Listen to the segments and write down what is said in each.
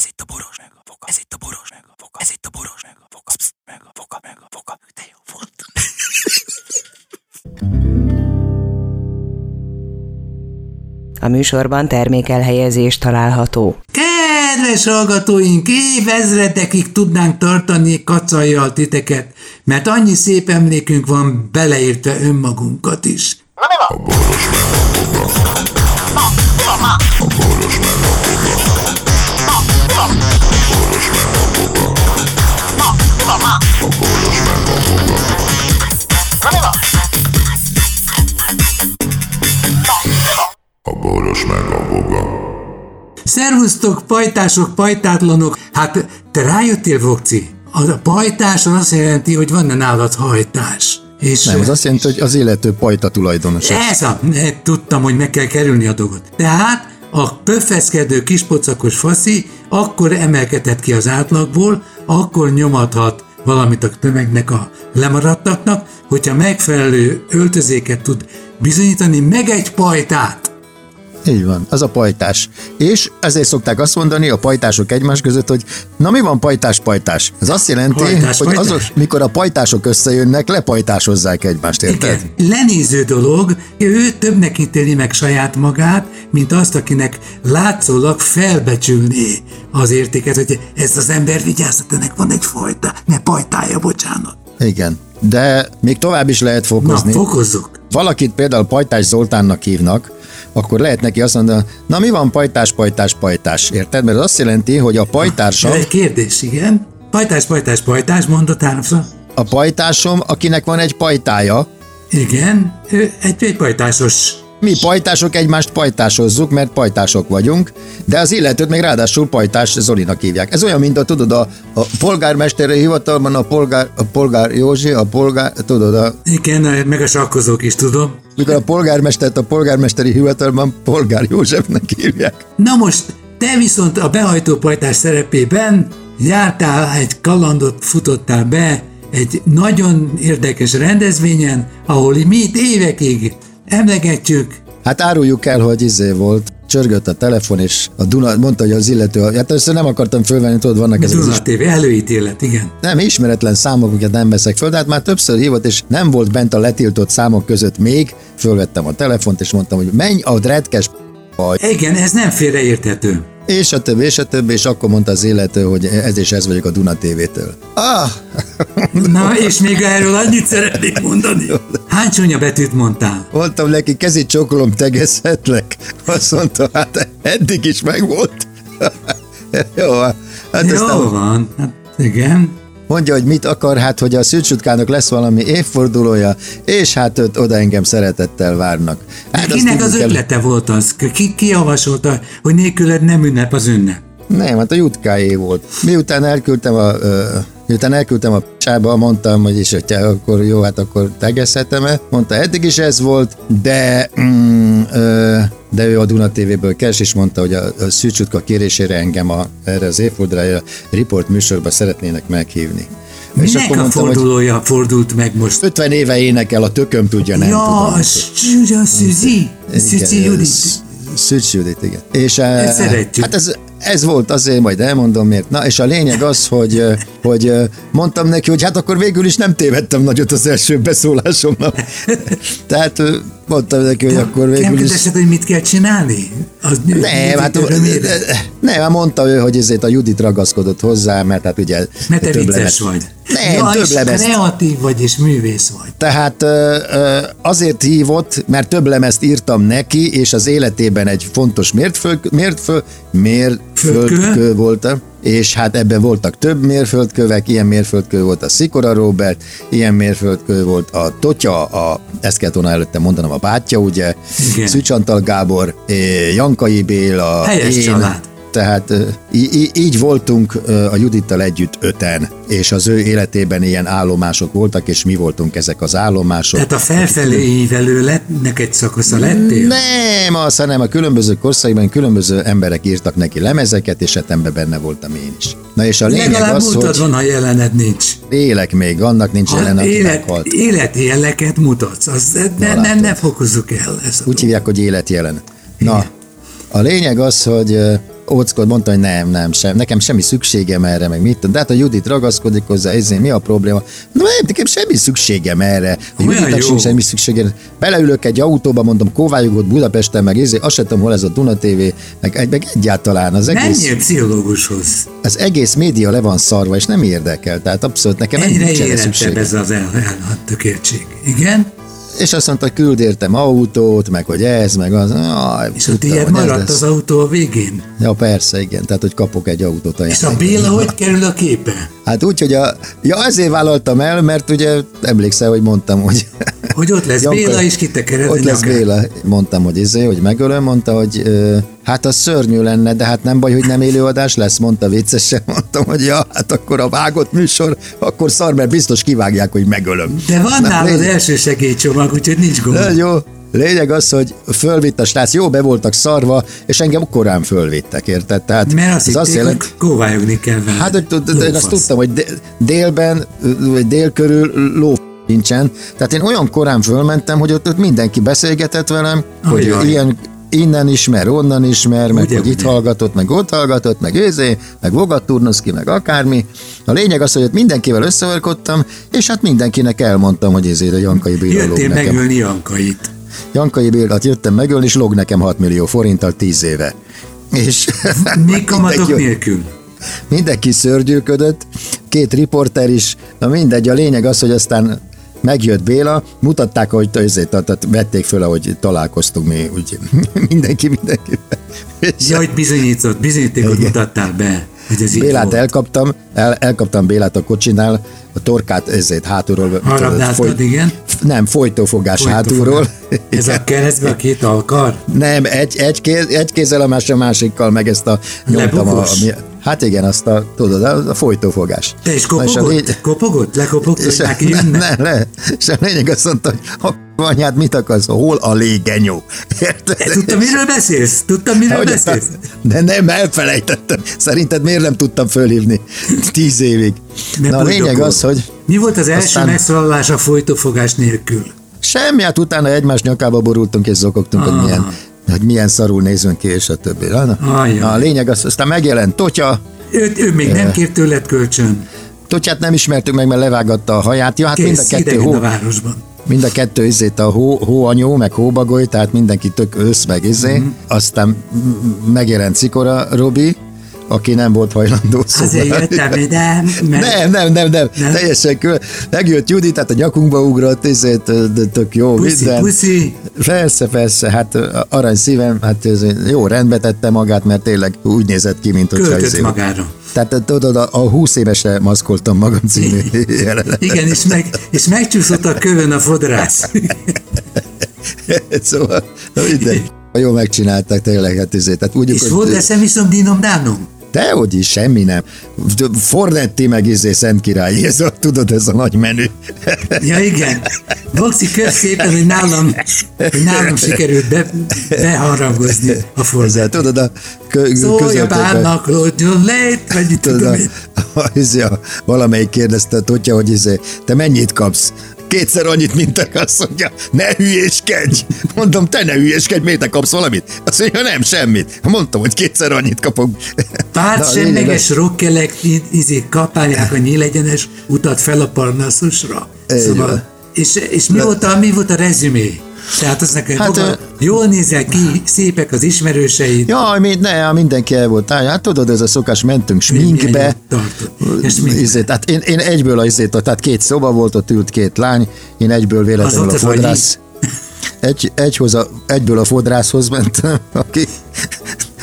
Ez itt a boros meg a foka. Ez itt a boros meg a foka. Ez itt a boros meg a foka. Psz, meg a foka, meg a foka. De jó volt. A műsorban termékelhelyezés található. Kedves hallgatóink, évezredekig tudnánk tartani kacajjal titeket, mert annyi szép emlékünk van beleértve önmagunkat is. A Szervusztok, pajtások, pajtátlanok! Hát, te rájöttél, Vokci? A pajtáson azt jelenti, hogy van-e nálad hajtás. És Nem, az azt jelenti, hogy az illető pajta tulajdonos. Ez a, ne, tudtam, hogy meg kell kerülni a dolgot. Tehát a pöffeszkedő kispocakos faszi akkor emelkedhet ki az átlagból, akkor nyomathat valamit a tömegnek a lemaradtaknak, hogyha megfelelő öltözéket tud bizonyítani, meg egy pajtát. Így van, az a pajtás. És ezért szokták azt mondani a pajtások egymás között, hogy na mi van pajtás-pajtás? Ez azt jelenti, Pajtás, hogy pajtás. azok, mikor a pajtások összejönnek, lepajtásozzák egymást, érted? Igen, lenéző dolog, ő többnek ítéli meg saját magát, mint azt, akinek látszólag felbecsülné az értéket, hogy ez az ember vigyázzat, ennek van egy fajta, ne pajtája, bocsánat. Igen. De még tovább is lehet Na, fokozni. fokozzuk. Valakit például Pajtás Zoltánnak hívnak, akkor lehet neki azt mondani, na mi van pajtás, pajtás, pajtás, érted? Mert az azt jelenti, hogy a pajtársa, Ez egy kérdés, igen. Pajtás, pajtás, pajtás, mondott háromszor. a pajtásom, akinek van egy pajtája, Igen, ő egy, egy pajtásos. Mi pajtások egymást pajtásozzuk, mert pajtások vagyunk, de az illetőt még ráadásul pajtás Zolinak hívják. Ez olyan, mint a, tudod, a, a polgármesteri hivatalban a polgár, a polgár Józsi, a polgár, tudod, a, Igen, meg a sakkozók is tudom. mikor a polgármestert a polgármesteri hivatalban polgár Józsefnek hívják. Na most, te viszont a behajtó pajtás szerepében jártál egy kalandot, futottál be egy nagyon érdekes rendezvényen, ahol mi itt évekig emlegetjük, Hát áruljuk el, hogy izé volt, csörgött a telefon, és a Duna mondta, hogy az illető, hát először nem akartam fölvenni, tudod, vannak ezek az Duna TV előítélet, igen. nem ismeretlen számokat nem veszek föl, de hát már többször hívott, és nem volt bent a letiltott számok között még, fölvettem a telefont, és mondtam, hogy menj a dretkes Igen, ez nem félreérthető. És a többi, és a többi, és akkor mondta az illető, hogy ez és ez vagyok a Duna TV-től. Ah, Na, és még erről annyit szeretnék mondani. Hány csúnya betűt mondtál? mondtam neki, kezit csókolom, tegezhetlek. Azt mondta, hát eddig is megvolt. Jó, hát Jó aztán van, hát igen. Mondja, hogy mit akar, hát hogy a szűcsutkának lesz valami évfordulója, és hát őt oda engem szeretettel várnak. Hát Kinek az ötlete volt az? Ki, ki javasolta, hogy nélküled nem ünnep az ünnep? Nem, hát a jutkáé volt. Miután elküldtem a... Miután elküldtem a csába, mondtam, hogy is, hogy te, akkor jó, hát akkor tegezhetem-e. Mondta, eddig is ez volt, de mm, ö, de ő a Duna TV-ből keres, és mondta, hogy a, a szűcsutka kérésére engem a, erre az évfordulóra report műsorba szeretnének meghívni. Minek a fordulója fordult meg most? 50 éve énekel, a tököm tudja, nem ja, tudom. a Szüzi, Szüzi, Judit. Szűcs Judit, igen. És szeretjük. hát ez, ez volt azért, majd elmondom miért. Na, és a lényeg az, hogy, hogy mondtam neki, hogy hát akkor végül is nem tévedtem nagyot az első beszólásomnak. Tehát eh, mondtam neki, hogy akkor Nem végül is... kérdezted, hogy mit kell csinálni? Az Nem, hát? Nem, hát mondta ő, hogy ezért a Judit ragaszkodott hozzá, mert hát ugye Mert te vicces lemez- vagy. Nem, ja, több lemezt kreatív vagy, és művész vagy. Tehát azért hívott, mert több lemezt írtam neki, és az életében egy fontos mértföld, mértföld, mérföldkő Földkő? volt, és hát ebben voltak több mérföldkövek, ilyen mérföldkő volt a Szikora Robert, ilyen mérföldkő volt a Totya, a, ezt kellett volna előtte mondanom, a bátyja, ugye, Igen. Szűcs Antal Gábor, eh, Jankai Béla, Helyes én, család. Tehát í- így voltunk a Judittal együtt öten, és az ő életében ilyen állomások voltak, és mi voltunk ezek az állomások. Tehát a felfelé ívelő lettnek egy szakasza lettél? Nem, az, hanem a különböző korszakban különböző emberek írtak neki lemezeket, és ebben benne voltam én is. Na és a lényeg Legalább az, hogy van, ha jelened nincs. élek még, annak nincs jelen, Ha aki élet, meghalt. életi jeleket mutatsz, az, ne, ne, ne fokozzuk el ezt. Úgy hívják, hogy életjelen. Na, a lényeg az, hogy ö, óckod, mondta, hogy nem, nem, sem, nekem semmi szükségem erre, meg mit tudom. De hát a Judit ragaszkodik hozzá, ezért mi a probléma? Nem, nekem semmi szükségem erre. A Juditnak jó. sincs semmi szükségem. Beleülök egy autóba, mondom, Kovályogott Budapesten, meg ezért, azt sem tudom, hol ez a Duna TV, meg, meg egyáltalán az egész, Menjél pszichológushoz. az egész média le van szarva, és nem érdekel. Tehát abszolút nekem erre érettebb szükségem. ez az el, elhattökéltség. Igen? És azt mondta, küld értem autót, meg hogy ez, meg az. Aj, És a tiéd maradt az autó a végén? Ja, persze, igen. Tehát, hogy kapok egy autót. És a. Béla hogy kerül a képe? Hát úgy, hogy a... Ja, azért vállaltam el, mert ugye emlékszel, hogy mondtam, hogy... Hogy ott lesz Janka- Béla, és kitekered a Ott lesz. Béla. Mondtam, hogy izé, hogy megölöm, mondta, hogy ö, hát az szörnyű lenne, de hát nem baj, hogy nem élőadás lesz, mondta viccesen. Mondtam, hogy ja, hát akkor a vágott műsor, akkor szar, mert biztos kivágják, hogy megölöm. De van nálad első segélycsomag, úgyhogy nincs gond. de jó. Lényeg az, hogy fölvitt a srác, jó, be voltak szarva, és engem korán fölvittek, érted? Tehát Mert azt ez azt hitték, jelenti, hogy kóvályogni kell vele. Hát, hogy tud- én azt Lófasz. tudtam, hogy dé- délben, vagy dél körül ló nincsen. Tehát én olyan korán fölmentem, hogy ott, ott mindenki beszélgetett velem, hogy Ajaj. ilyen innen ismer, onnan ismer, meg Ugye, hogy itt ugye. hallgatott, meg ott hallgatott, meg őzé, meg Vogat Turnoszki, meg akármi. A lényeg az, hogy ott mindenkivel összevarkodtam, és hát mindenkinek elmondtam, hogy ezért a Jankai lóg Jöttél nekem. megölni Jankait. Jankai Bélát jöttem megölni, és lóg nekem 6 millió forinttal 10 éve. És Még kamatok nélkül. mindenki szörgyűködött, két riporter is, na mindegy, a lényeg az, hogy aztán megjött Béla, mutatták, hogy ezért, tehát vették föl, ahogy találkoztunk mi, úgy mindenki, mindenki. Ja, hogy bizonyított, bizonyítékot mutattál be, hogy ez Bélát volt. elkaptam, el, elkaptam Bélát a kocsinál, a torkát ezért hátulról. Harabdáztad, igen. Nem, folytófogás hátulról. Ez a keresztbe a két alkar? Nem, egy, egy, kéz, egy kézzel, a másik a másikkal, meg ezt a nyomtam a, Lebukós? Hát igen, azt a, tudod, a, a folytófogás. Te is Na, és kopogott? Kopogott? Lekopogott, hogy és neki ne, ne, ne, és a lényeg azt mondta, hogy ha anyád, mit akarsz, hol a légenyó? Érted? Tudtam, miről beszélsz? Tudtam, miről Hogy- beszélsz? De nem, elfelejtettem. Szerinted miért nem tudtam fölhívni tíz évig? Mert Na a lényeg bujdokolt. az, hogy Mi volt az első Aztán- megszólalás a folytófogás nélkül? semmi, hát utána egymás nyakába borultunk és zokogtunk, hogy Ah. milyen, hogy milyen szarul nézünk ki, és a többi. Na, na. A lényeg az, aztán megjelent Totya, Ő, ő még nem kért tőled kölcsön. Totyát nem ismertük meg, mert levágatta a haját. Ja, hát mind a Kész, kettő hó, a városban. mind a kettő izét a hó, hóanyó, meg hóbagoly, tehát mindenki tök ősz, meg izé. Mhm. Aztán megjelent Cikora Robi, aki nem volt hajlandó Azért szóval- jöttem ide, mert Nem, nem, nem, nem, Nem? teljesen kül. Megjött Judit, tehát a nyakunkba ugrott, ezért de tök jó, puszi, minden. puszi. Persze, persze, hát arany szívem, hát jó, rendbe tette magát, mert tényleg úgy nézett ki, mint hogyha Költött izé- magára. Tehát tudod, a, a 20 évesre maszkoltam magam című jelenet. Igen, és, meg, és megcsúszott a kövön a fodrász. szóval, na mindegy. Jó megcsinálták tényleg, hát ezért. Tehát úgy, és volt eszem viszont dinom dánom? Dehogy is, semmi nem. Fornetti meg izé Szent Király, ez tudod, ez a nagy menü. Ja igen. Boxi, kösz szépen, hogy nálam, hogy nálam sikerült be, beharangozni a fordát. tudod, a kö, Szólja bánnak, lódjon lejt, vagy tudod, tudom a, a, izé, a, valamelyik kérdezte Totya, hogy izé, te mennyit kapsz? Kétszer annyit, mint te, azt mondja, ne hülyéskedj! Mondom, te ne hülyéskedj, miért te kapsz valamit? Azt mondja, nem, semmit. Mondtam, hogy kétszer annyit kapok. Párt semleges rokkelek izé, kapálják a nyílegyenes utat fel a Parnasszusra. Így Szóval, és, és mi, volt a, mi volt a rezümé? Tehát nekem, Hát, hát, ö- jól nézel ki, szépek az ismerőseid. Jaj, mi, ne, mindenki el volt. Hát tudod, ez a szokás, mentünk sminkbe. Izét, tehát én, én egyből a izét, tehát két szoba volt, ott ült két lány, én egyből véletlenül Az a az fodrász. Egy, egyhoz a, egyből a fodrászhoz mentem, aki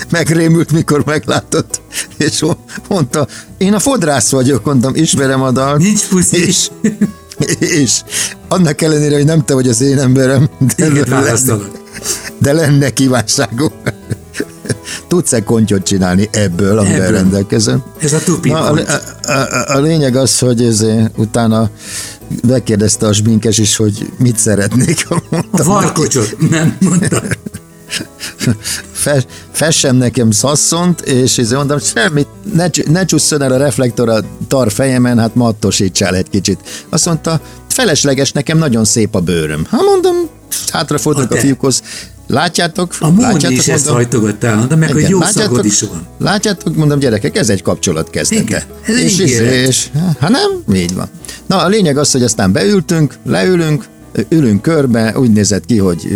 megrémült, mikor meglátott, és mondta, én a fodrász vagyok, mondtam, ismerem a dalt. Nincs puszi. És, és annak ellenére, hogy nem te vagy az én emberem, de, lenne, de lenne kívánságom. Tudsz-e kontyot csinálni ebből, amivel Ebből. rendelkezem? Ez a tupi Na, a, a, a, a lényeg az, hogy ez, utána megkérdezte a sminkes is, hogy mit szeretnék. A Mondtam, varkocsot, nem mondta. Fes, fessen nekem szasszont, és ezért mondom, semmit, ne, ne csusszon el a reflektor a tar fejemen, hát mattosítsál egy kicsit. Azt mondta, felesleges, nekem nagyon szép a bőröm. Ha mondom, hátrafordulok A a fiúkhoz, látjátok? A Móni látjátok, is ezt mondom? hajtogatta, de meg, hogy Igen, jó látjátok? szagod is van. Látjátok, mondom gyerekek, ez egy kapcsolat kezdete. Igen, ez és, ígéret. és, hát nem, így van. Na, a lényeg az, hogy aztán beültünk, leülünk, ülünk körbe, úgy nézett ki, hogy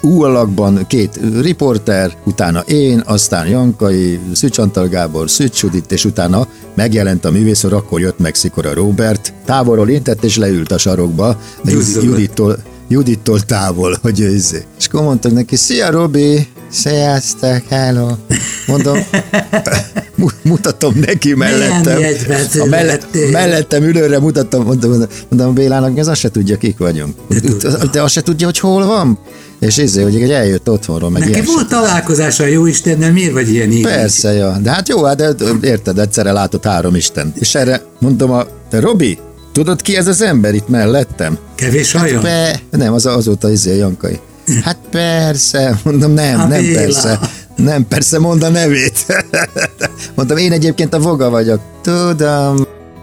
U alakban két riporter, utána én, aztán Jankai, Szücs Antal Gábor, Szücs Judit, és utána megjelent a művészor, akkor jött meg Szikora Robert, távolról intett és leült a sarokba. Judittól, Judittól távol, hogy ő izé. És akkor mondtak neki, szia Robi, sziasztok, hello. Mondom, mu- mutatom neki mellettem. A mellett, mellettem ülőre mutattam, mondom, mondom, mondom Bélának, ez azt se tudja, kik vagyunk. De. De azt se tudja, hogy hol van. És izé, hogy eljött otthonról, meg Neki volt találkozása a jó Istennel, miért vagy ilyen így? Persze, ja. De hát jó, hát de, érted, egyszerre látott három Isten. És erre mondom, a, te Robi, tudod ki ez az ember itt mellettem? Kevés haja? Pe, nem, az azóta izé Jankai. Hát persze, mondom nem, Hát nem Béla. persze. Nem, persze, mond a nevét. Mondtam, én egyébként a voga vagyok. Tudom,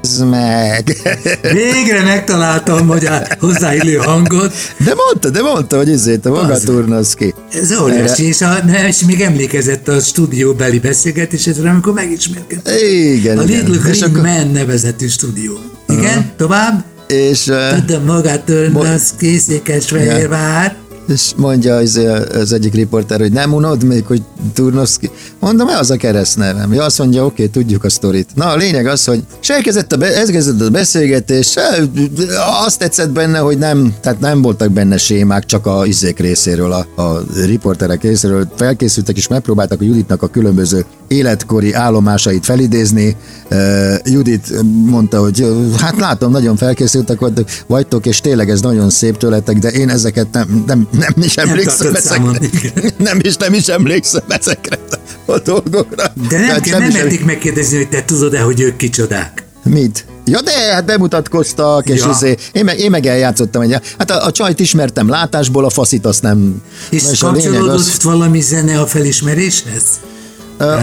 ez meg. Végre megtaláltam, hogy a hozzáillő hangot. De mondta, de mondta, hogy izét, a voga Az. Turnoszki. Ez óriási, és, a, és még emlékezett a stúdióbeli beszélgetésre, amikor megismerkedtünk. Igen, A igen. Little És Green akkor- Man nevezetű stúdió. Igen, tovább? És, eh, Tudom, magát az készékes Fehérvár. És mondja az, az egyik riporter, hogy nem unod még, hogy Turnovszki. Mondom, az a keresztnevem. Ja, azt mondja, oké, tudjuk a sztorit. Na, a lényeg az, hogy és elkezdett a, be, a beszélgetés, azt tetszett benne, hogy nem, tehát nem voltak benne sémák, csak a izék részéről, a, a riporterek részéről felkészültek, és megpróbáltak a Juditnak a különböző életkori állomásait felidézni. Uh, Judit mondta, hogy hát látom, nagyon felkészültek vagytok, és tényleg ez nagyon szép tőletek, de én ezeket nem, nem, nem is emlékszem ezekre. Nem is, nem is emlékszem ezekre a dolgokra. De nem, kell, nem merték megkérdezni, hogy te tudod-e, hogy ők kicsodák. Mit? Ja, de hát bemutatkoztak, és Ja. izé, én, meg, én meg eljátszottam egy, hát a, a csajt ismertem látásból, a faszit azt nem. És, kapcsolódott az, valami zene a felismeréshez?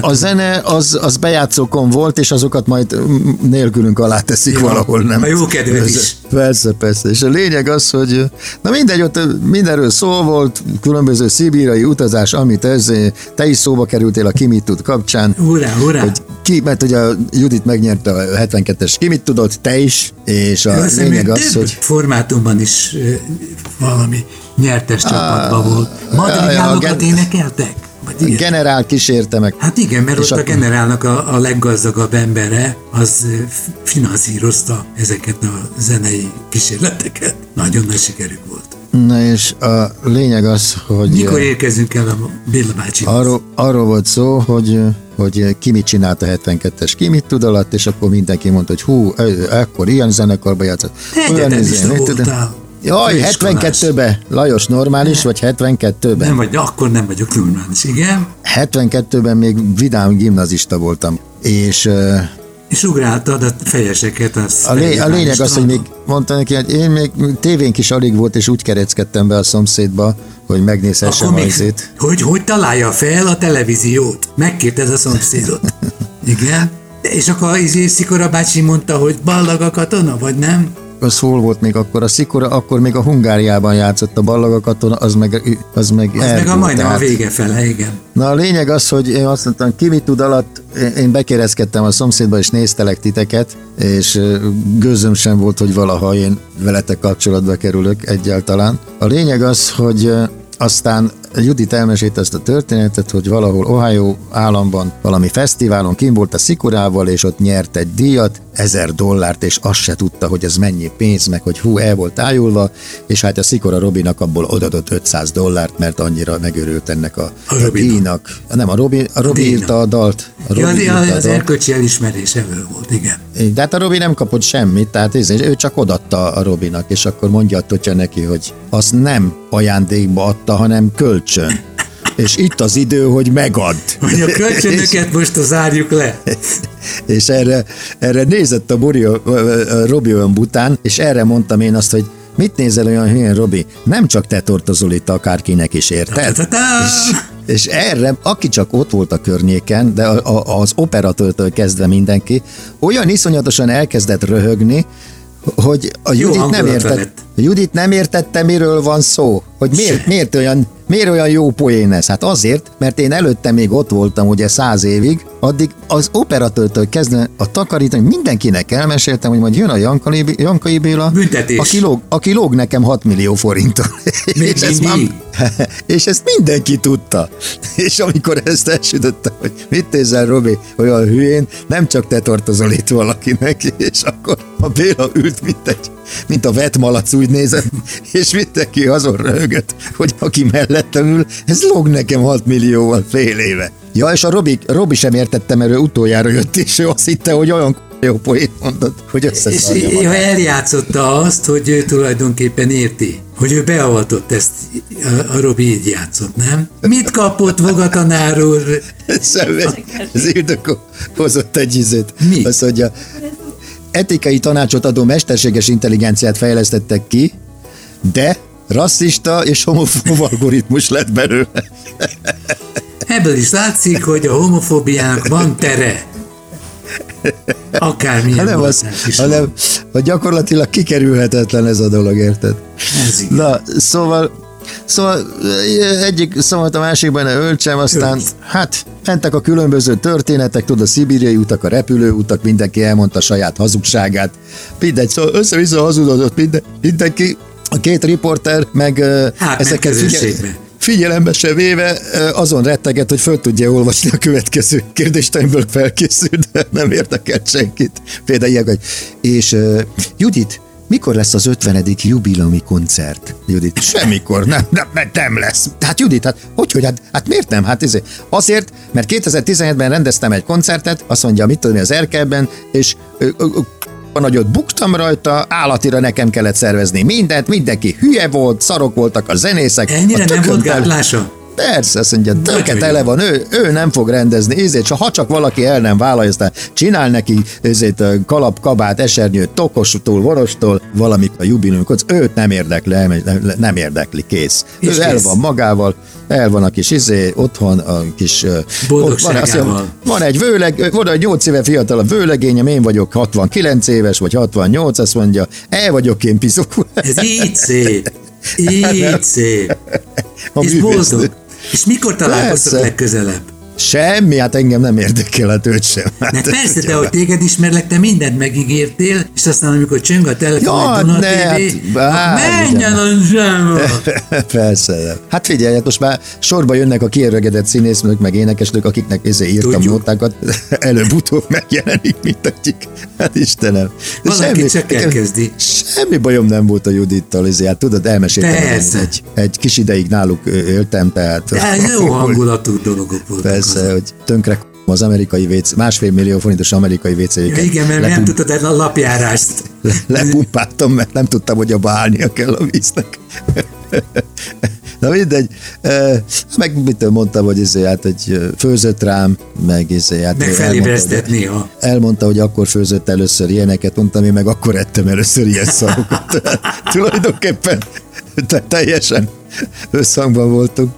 A zene az, az bejátszókon volt, és azokat majd mm, nélkülünk alá teszik Ja, valahol, nem? a jó Persze, is. Persze, persze. És a lényeg az, hogy na mindegy, ott mindenről szó volt, különböző szibírai utazás, amit ez, te is szóba kerültél a Kimit tud kapcsán. Hurrá, hurrá! Hogy ki, mert ugye a Judit megnyerte a 72-es Kimit tudott, te is, és a hiszem, lényeg az, több hogy formátumban is valami nyertes csapatban volt. Madrigálokat ja, a ilyen? generál kísérte meg. Hát igen, mert ott a akkor- generálnak a, a leggazdagabb embere, az finanszírozta ezeket a zenei kísérleteket. Nagyon nagy sikerük volt. Na és a lényeg az, hogy Mikor érkezünk el a Béla bácsi? arról, arról volt szó, hogy hogy ki mit csinált a 72-es, ki mit tud alatt, és akkor mindenki mondta, hogy hú, ö, ekkor ilyen zenekarba játszott. olyan Egyetemista izé, mit tudom. Jaj, Főiskolás. 72-be, Lajos, normális vagy 72-ben? Nem vagy, akkor nem vagyok normális, igen. 72-ben még vidám gimnazista voltam, és És ugráltad a fejeseket. Az a, lé, a lényeg az, hogy még mondta neki, hogy én még tévénk is alig volt, és úgy kereckedtem be a szomszédba, hogy megnézhessem a izét. hogy, hogy találja fel a televíziót? Megkérted a szomszédot. Igen. És akkor izé Szikora bácsi mondta, hogy ballag a katona, vagy nem? Az hol volt még akkor? A Szikora akkor még a Hungáriában játszott a ballaga katona, az meg, az meg Az meg a majdnem a tehát- vége fele, igen. Na a lényeg az, hogy én azt mondtam, ki mit tud alatt, én- bekérezkedtem a szomszédba, és néztelek titeket, és gőzöm sem volt, hogy valaha én veletek kapcsolatba kerülök egyáltalán. A lényeg az, hogy aztán Judit elmesélte ezt a történetet, hogy valahol Ohio államban valami fesztiválon kim volt a Szikorával, és ott nyert egy díjat, ezer dollárt, és azt se tudta, hogy ez mennyi pénz, meg hogy hú, el volt ájulva, és hát a Szikora Robinak abból odadott 500 dollárt, mert annyira megörült ennek a, A a díjnak. Nem, a Robi, a Robi díjnak. írta a dalt. A Ja, Robi az, írta a az dalt. erkölcsi elismerés volt, igen. De hát a Robi nem kapott semmit, tehát ez, ő csak odatta a Robinak, és akkor mondja a Totya neki, hogy azt nem ajándékba adta, hanem kölcsön. És itt az idő, hogy megad. Hogy a kölcsönöket most zárjuk le. És erre, erre nézett a, Buri, a, Robi olyan bután, és erre mondtam én azt, hogy mit nézel olyan hülyen, Robi? Nem csak te tortozol itt akárkinek is, érted? És, és erre, aki csak ott volt a környéken, de a, a, az operatőrtől kezdve mindenki, olyan iszonyatosan elkezdett röhögni, hogy a Judit nem, értett, a Judit nem értette, miről van szó. Hogy miért, miért, olyan, miért olyan jó poén ez? Hát azért, mert én előtte még ott voltam ugye száz évig, addig az operatőrtől kezdve a takarítani, mindenkinek elmeséltem, hogy majd jön a Jankai, Jankai Béla, Büntetés. aki lóg, aki lóg nekem 6 millió forintot. És, ezt mindig? és ezt mindenki tudta. És amikor ezt elsütöttem, hogy mit nézel, Robi, olyan hülyén, nem csak te tartozol itt valakinek, és akkor a Béla ült, mint, egy, mint a vetmalac, úgy nézett, és mindenki azon röhögött, hogy aki mellettem ül, ez lóg nekem 6 millióval fél éve. Ja, és a Robi, Robi sem értette, mert ő utoljára jött, és ő azt hitte, hogy olyan jó poét mondott, hogy És összeszarja ja, magát. eljátszotta azt, hogy ő tulajdonképpen érti, hogy ő beavatott ezt, a, a Robi így játszott, nem? Mit kapott Voga tanár úr? Semmi. Az Ildikó hozott egy izét. Mi? Azt mondja, etikai tanácsot adó mesterséges intelligenciát fejlesztettek ki, de rasszista és homofób algoritmus lett belőle. Ebből is látszik, hogy a homofóbiának van tere. Akármilyen Hát nem az, is hanem hogy gyakorlatilag kikerülhetetlen ez a dolog, érted? Ez igen. Na, szóval, szóval egyik szóval a másikban ne öltsem, aztán hát mentek a különböző történetek, tudod, a szibériai utak, a repülőutak, mindenki elmondta saját hazugságát. Mindegy, szóval össze-vissza hazudott minden, mindenki, a két riporter, meg Átment ezeket figyel, figyelembe se véve azon retteget, hogy föl tudja olvasni a következő kérdést, amiből felkészült, de nem érdekelt senkit. Például ilyen, hogy és uh, Judit, mikor lesz az 50. jubileumi koncert? Judit, semmikor, nem, nem, nem, nem lesz. Hát Judit, hát hogy, hogy, hát, hát miért nem? Hát ezért. Azért, mert 2017-ben rendeztem egy koncertet, azt mondja, mit tudom, én, az Erkelben, és ö, ö, ö, nagyot buktam rajta, állatira nekem kellett szervezni mindent, mindenki hülye volt, szarok voltak a zenészek. Ennyire a nem volt gátlása? Persze, azt mondja, töke jó. tele van, ő, ő nem fog rendezni, ezért, ha csak valaki el nem vállalja, aztán csinál neki ezért ö, kalap, kabát, esernyőt, tokostól, vorostól, valamit a jubileumkot, őt nem érdekli, nem- nem érdekli, kész. És ő el kész. van magával, el van a kis izé, otthon a kis... Boldogságával. Van, azt mondja, van egy vőleg, van egy 8 éve fiatalabb vőlegényem, én vagyok 69 éves, vagy 68, azt mondja, el vagyok én pizok. Ez így szép. Így szép. A És boldog. És mikor találkoztok Persze. legközelebb? Semmi, hát engem nem érdekel, hát őt sem. Hát, Ne, persze, de hogy téged ismerlek, te mindent megígértél, és aztán amikor csöng a telefon, Ja, Duna ne, hát, TV, bár, menjen a zsámba! Persze. nem. Hát figyelj, hát most már sorba jönnek a kiöregedett színésznők, meg énekesnők, akiknek ezzel írtam Tudjuk. nótákat, előbb-utóbb megjelenik mindegyik. Hát Istenem. De Valaki csak elkezdi. Semmi bajom nem volt a Judittal, ezért, hát tudod, elmeséltem, Persze. egy, egy kis ideig náluk éltem, tehát... De jó hangulatú dolgok voltak. Persze, azok. hogy tönkre az amerikai WC, másfél millió forintos amerikai wc Ja, igen, mert nem tudtad el a lapjárást. le, lepumpáltam, mert nem tudtam, hogy abba állnia kell a víznek. Na mindegy, meg mit mondtam, hogy izé, hát egy főzött rám, meg izé, hát Meg elmondta, néha. hogy, elmondta, hogy akkor főzött először ilyeneket, mondtam, én meg akkor ettem először ilyen szarokat. Tulajdonképpen te, teljesen összhangban voltunk.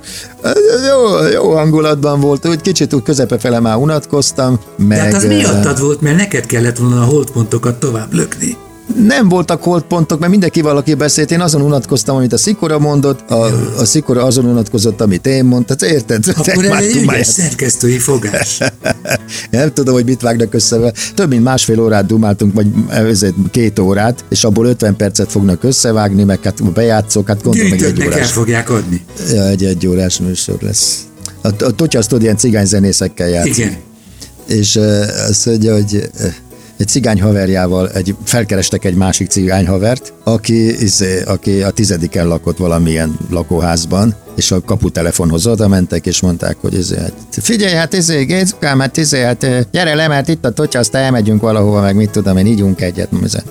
Jó, jó hangulatban volt, úgy kicsit úgy közepe fele már unatkoztam, meg... De hát az eh, miattad volt, mert neked kellett volna a holdpontokat tovább lökni. Nem voltak holdpontok, mert mindenki valaki beszélt, én azon unatkoztam, amit a Szikora mondott, a, a Szikora azon unatkozott, amit én mondtam, érted? Akkor ez egy ügyes szerkesztői fogás. Nem tudom, hogy mit vágnak össze, több mint másfél órát dumáltunk, vagy ezért két órát, és abból 50 percet fognak összevágni, meg hát bejátszok, hát gondolom, meg egy Gyűjtőknek el órás, fogják adni. ja, egy, egy órás műsor lesz. A, a Totya ilyen cigányzenészekkel játszik. Igen. és uh, azt mondja, hogy uh, egy cigány haverjával egy, felkerestek egy másik cigány havert, aki, izé, aki a tizediken lakott valamilyen lakóházban, és a kaputelefonhoz oda mentek, és mondták, hogy izé, hát, figyelj, hát izé, Gézukám, hát izé, hát gyere le, mert itt a totya, aztán elmegyünk valahova, meg mit tudom én, ígyunk egyet.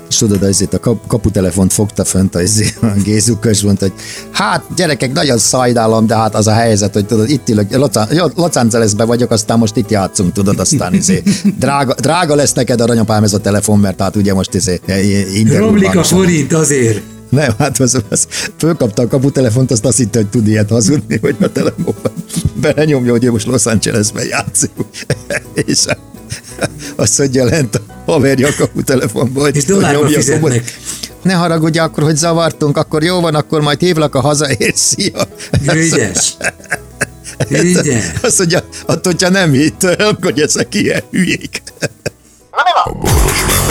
És tudod, izé, a kap, kaputelefont fogta fönt a, a Gézuka, és mondta, hogy hát gyerekek, nagyon szajdálom, de hát az a helyzet, hogy tudod, itt ülök, Los- Los Angelesbe vagyok, aztán most itt játszunk, tudod, aztán izé, drága, drága lesz neked aranyapám ez a telefon, mert hát ugye most izé, Romlik a forint azért. Nem, hát az, az fölkapta a kaputelefont, azt azt hitte, hogy tud ilyet hazudni, hogy a telefonban belenyomja, hogy ő most Los Angelesben játszik. és azt mondja lent a haverja a kaputelefonból. hogy És dollárba fizetnek. Ne haragudj akkor, hogy zavartunk, akkor jó van, akkor majd hívlak a hazaért, szia. Ügyes. Ügyes. Azt mondja, attól, hogyha nem hitt, akkor ezek ilyen hülyék. A